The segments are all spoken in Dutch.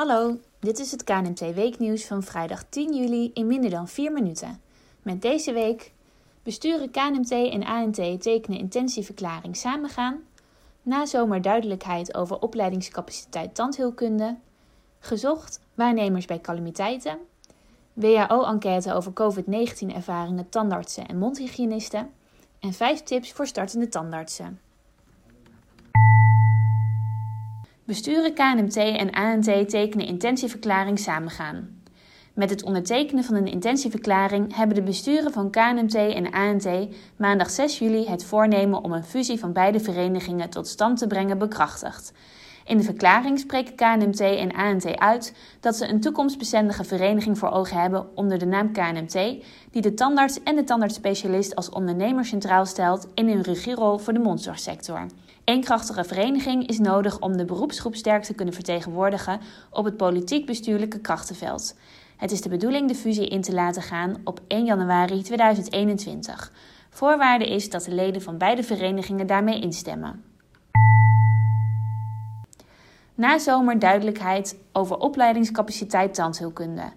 Hallo, dit is het KNMT Weeknieuws van vrijdag 10 juli in minder dan 4 minuten. Met deze week besturen KNMT en ANT tekenen intentieverklaring samengaan, na zomer duidelijkheid over opleidingscapaciteit tandheelkunde, gezocht waarnemers bij calamiteiten, WHO-enquête over COVID-19 ervaringen tandartsen en mondhygiënisten en 5 tips voor startende tandartsen. Besturen KNMT en ANT tekenen intentieverklaring samengaan. Met het ondertekenen van een intentieverklaring hebben de besturen van KNMT en ANT maandag 6 juli het voornemen om een fusie van beide verenigingen tot stand te brengen bekrachtigd. In de verklaring spreken KNMT en ANT uit dat ze een toekomstbestendige vereniging voor ogen hebben onder de naam KNMT, die de tandarts en de tandartsspecialist als ondernemer centraal stelt in hun regierol voor de mondzorgsector. Eén krachtige vereniging is nodig om de beroepsgroep sterk te kunnen vertegenwoordigen op het politiek-bestuurlijke krachtenveld. Het is de bedoeling de fusie in te laten gaan op 1 januari 2021. Voorwaarde is dat de leden van beide verenigingen daarmee instemmen. Na zomer duidelijkheid over opleidingscapaciteit tandheelkunde.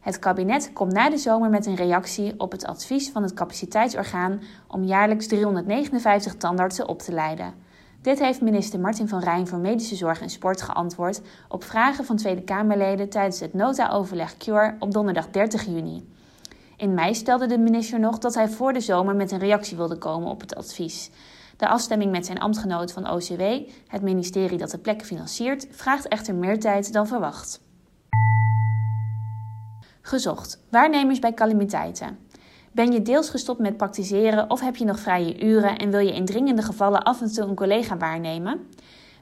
Het kabinet komt na de zomer met een reactie op het advies van het capaciteitsorgaan om jaarlijks 359 tandartsen op te leiden. Dit heeft minister Martin van Rijn voor Medische Zorg en Sport geantwoord op vragen van Tweede Kamerleden tijdens het nota-overleg CURE op donderdag 30 juni. In mei stelde de minister nog dat hij voor de zomer met een reactie wilde komen op het advies. De afstemming met zijn ambtgenoot van OCW, het ministerie dat de plekken financiert, vraagt echter meer tijd dan verwacht. Gezocht. Waarnemers bij calamiteiten. Ben je deels gestopt met praktiseren of heb je nog vrije uren en wil je in dringende gevallen af en toe een collega waarnemen?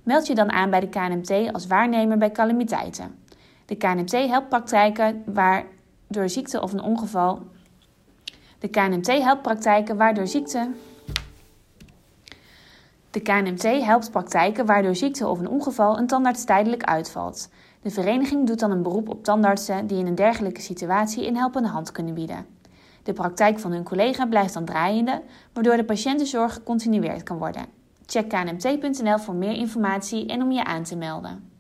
Meld je dan aan bij de KNMT als waarnemer bij calamiteiten. De KNMT helpt praktijken waar door ziekte of een ongeval. De KNMT helpt praktijken waar door ziekte. De KNMT helpt praktijken waar door ziekte of een ongeval een tandarts tijdelijk uitvalt. De vereniging doet dan een beroep op tandartsen die in een dergelijke situatie een helpende hand kunnen bieden. De praktijk van hun collega blijft dan draaiende, waardoor de patiëntenzorg gecontinueerd kan worden. Check knmt.nl voor meer informatie en om je aan te melden.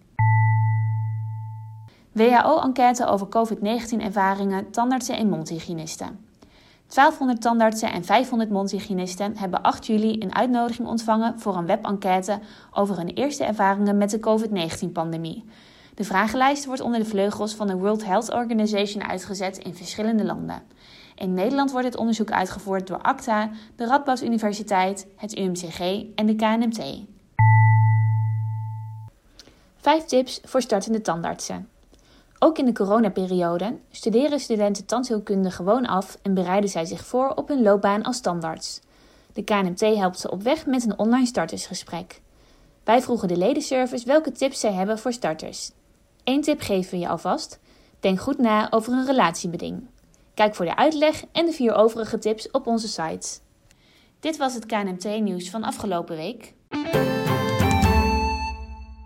WHO-enquête over COVID-19-ervaringen tandartsen en mondhygiënisten. 1200 tandartsen en 500 mondhygiënisten hebben 8 juli een uitnodiging ontvangen voor een webenquête over hun eerste ervaringen met de COVID-19-pandemie. De vragenlijst wordt onder de vleugels van de World Health Organization uitgezet in verschillende landen. In Nederland wordt het onderzoek uitgevoerd door ACTA, de Radboud Universiteit, het UMCG en de KNMT. 5 tips voor startende tandartsen. Ook in de coronaperiode studeren studenten tandheelkunde gewoon af en bereiden zij zich voor op hun loopbaan als tandarts. De KNMT helpt ze op weg met een online startersgesprek. Wij vroegen de ledenservice welke tips zij hebben voor starters. Eén tip geven we je alvast. Denk goed na over een relatiebeding. Kijk voor de uitleg en de vier overige tips op onze site. Dit was het KNMT nieuws van afgelopen week.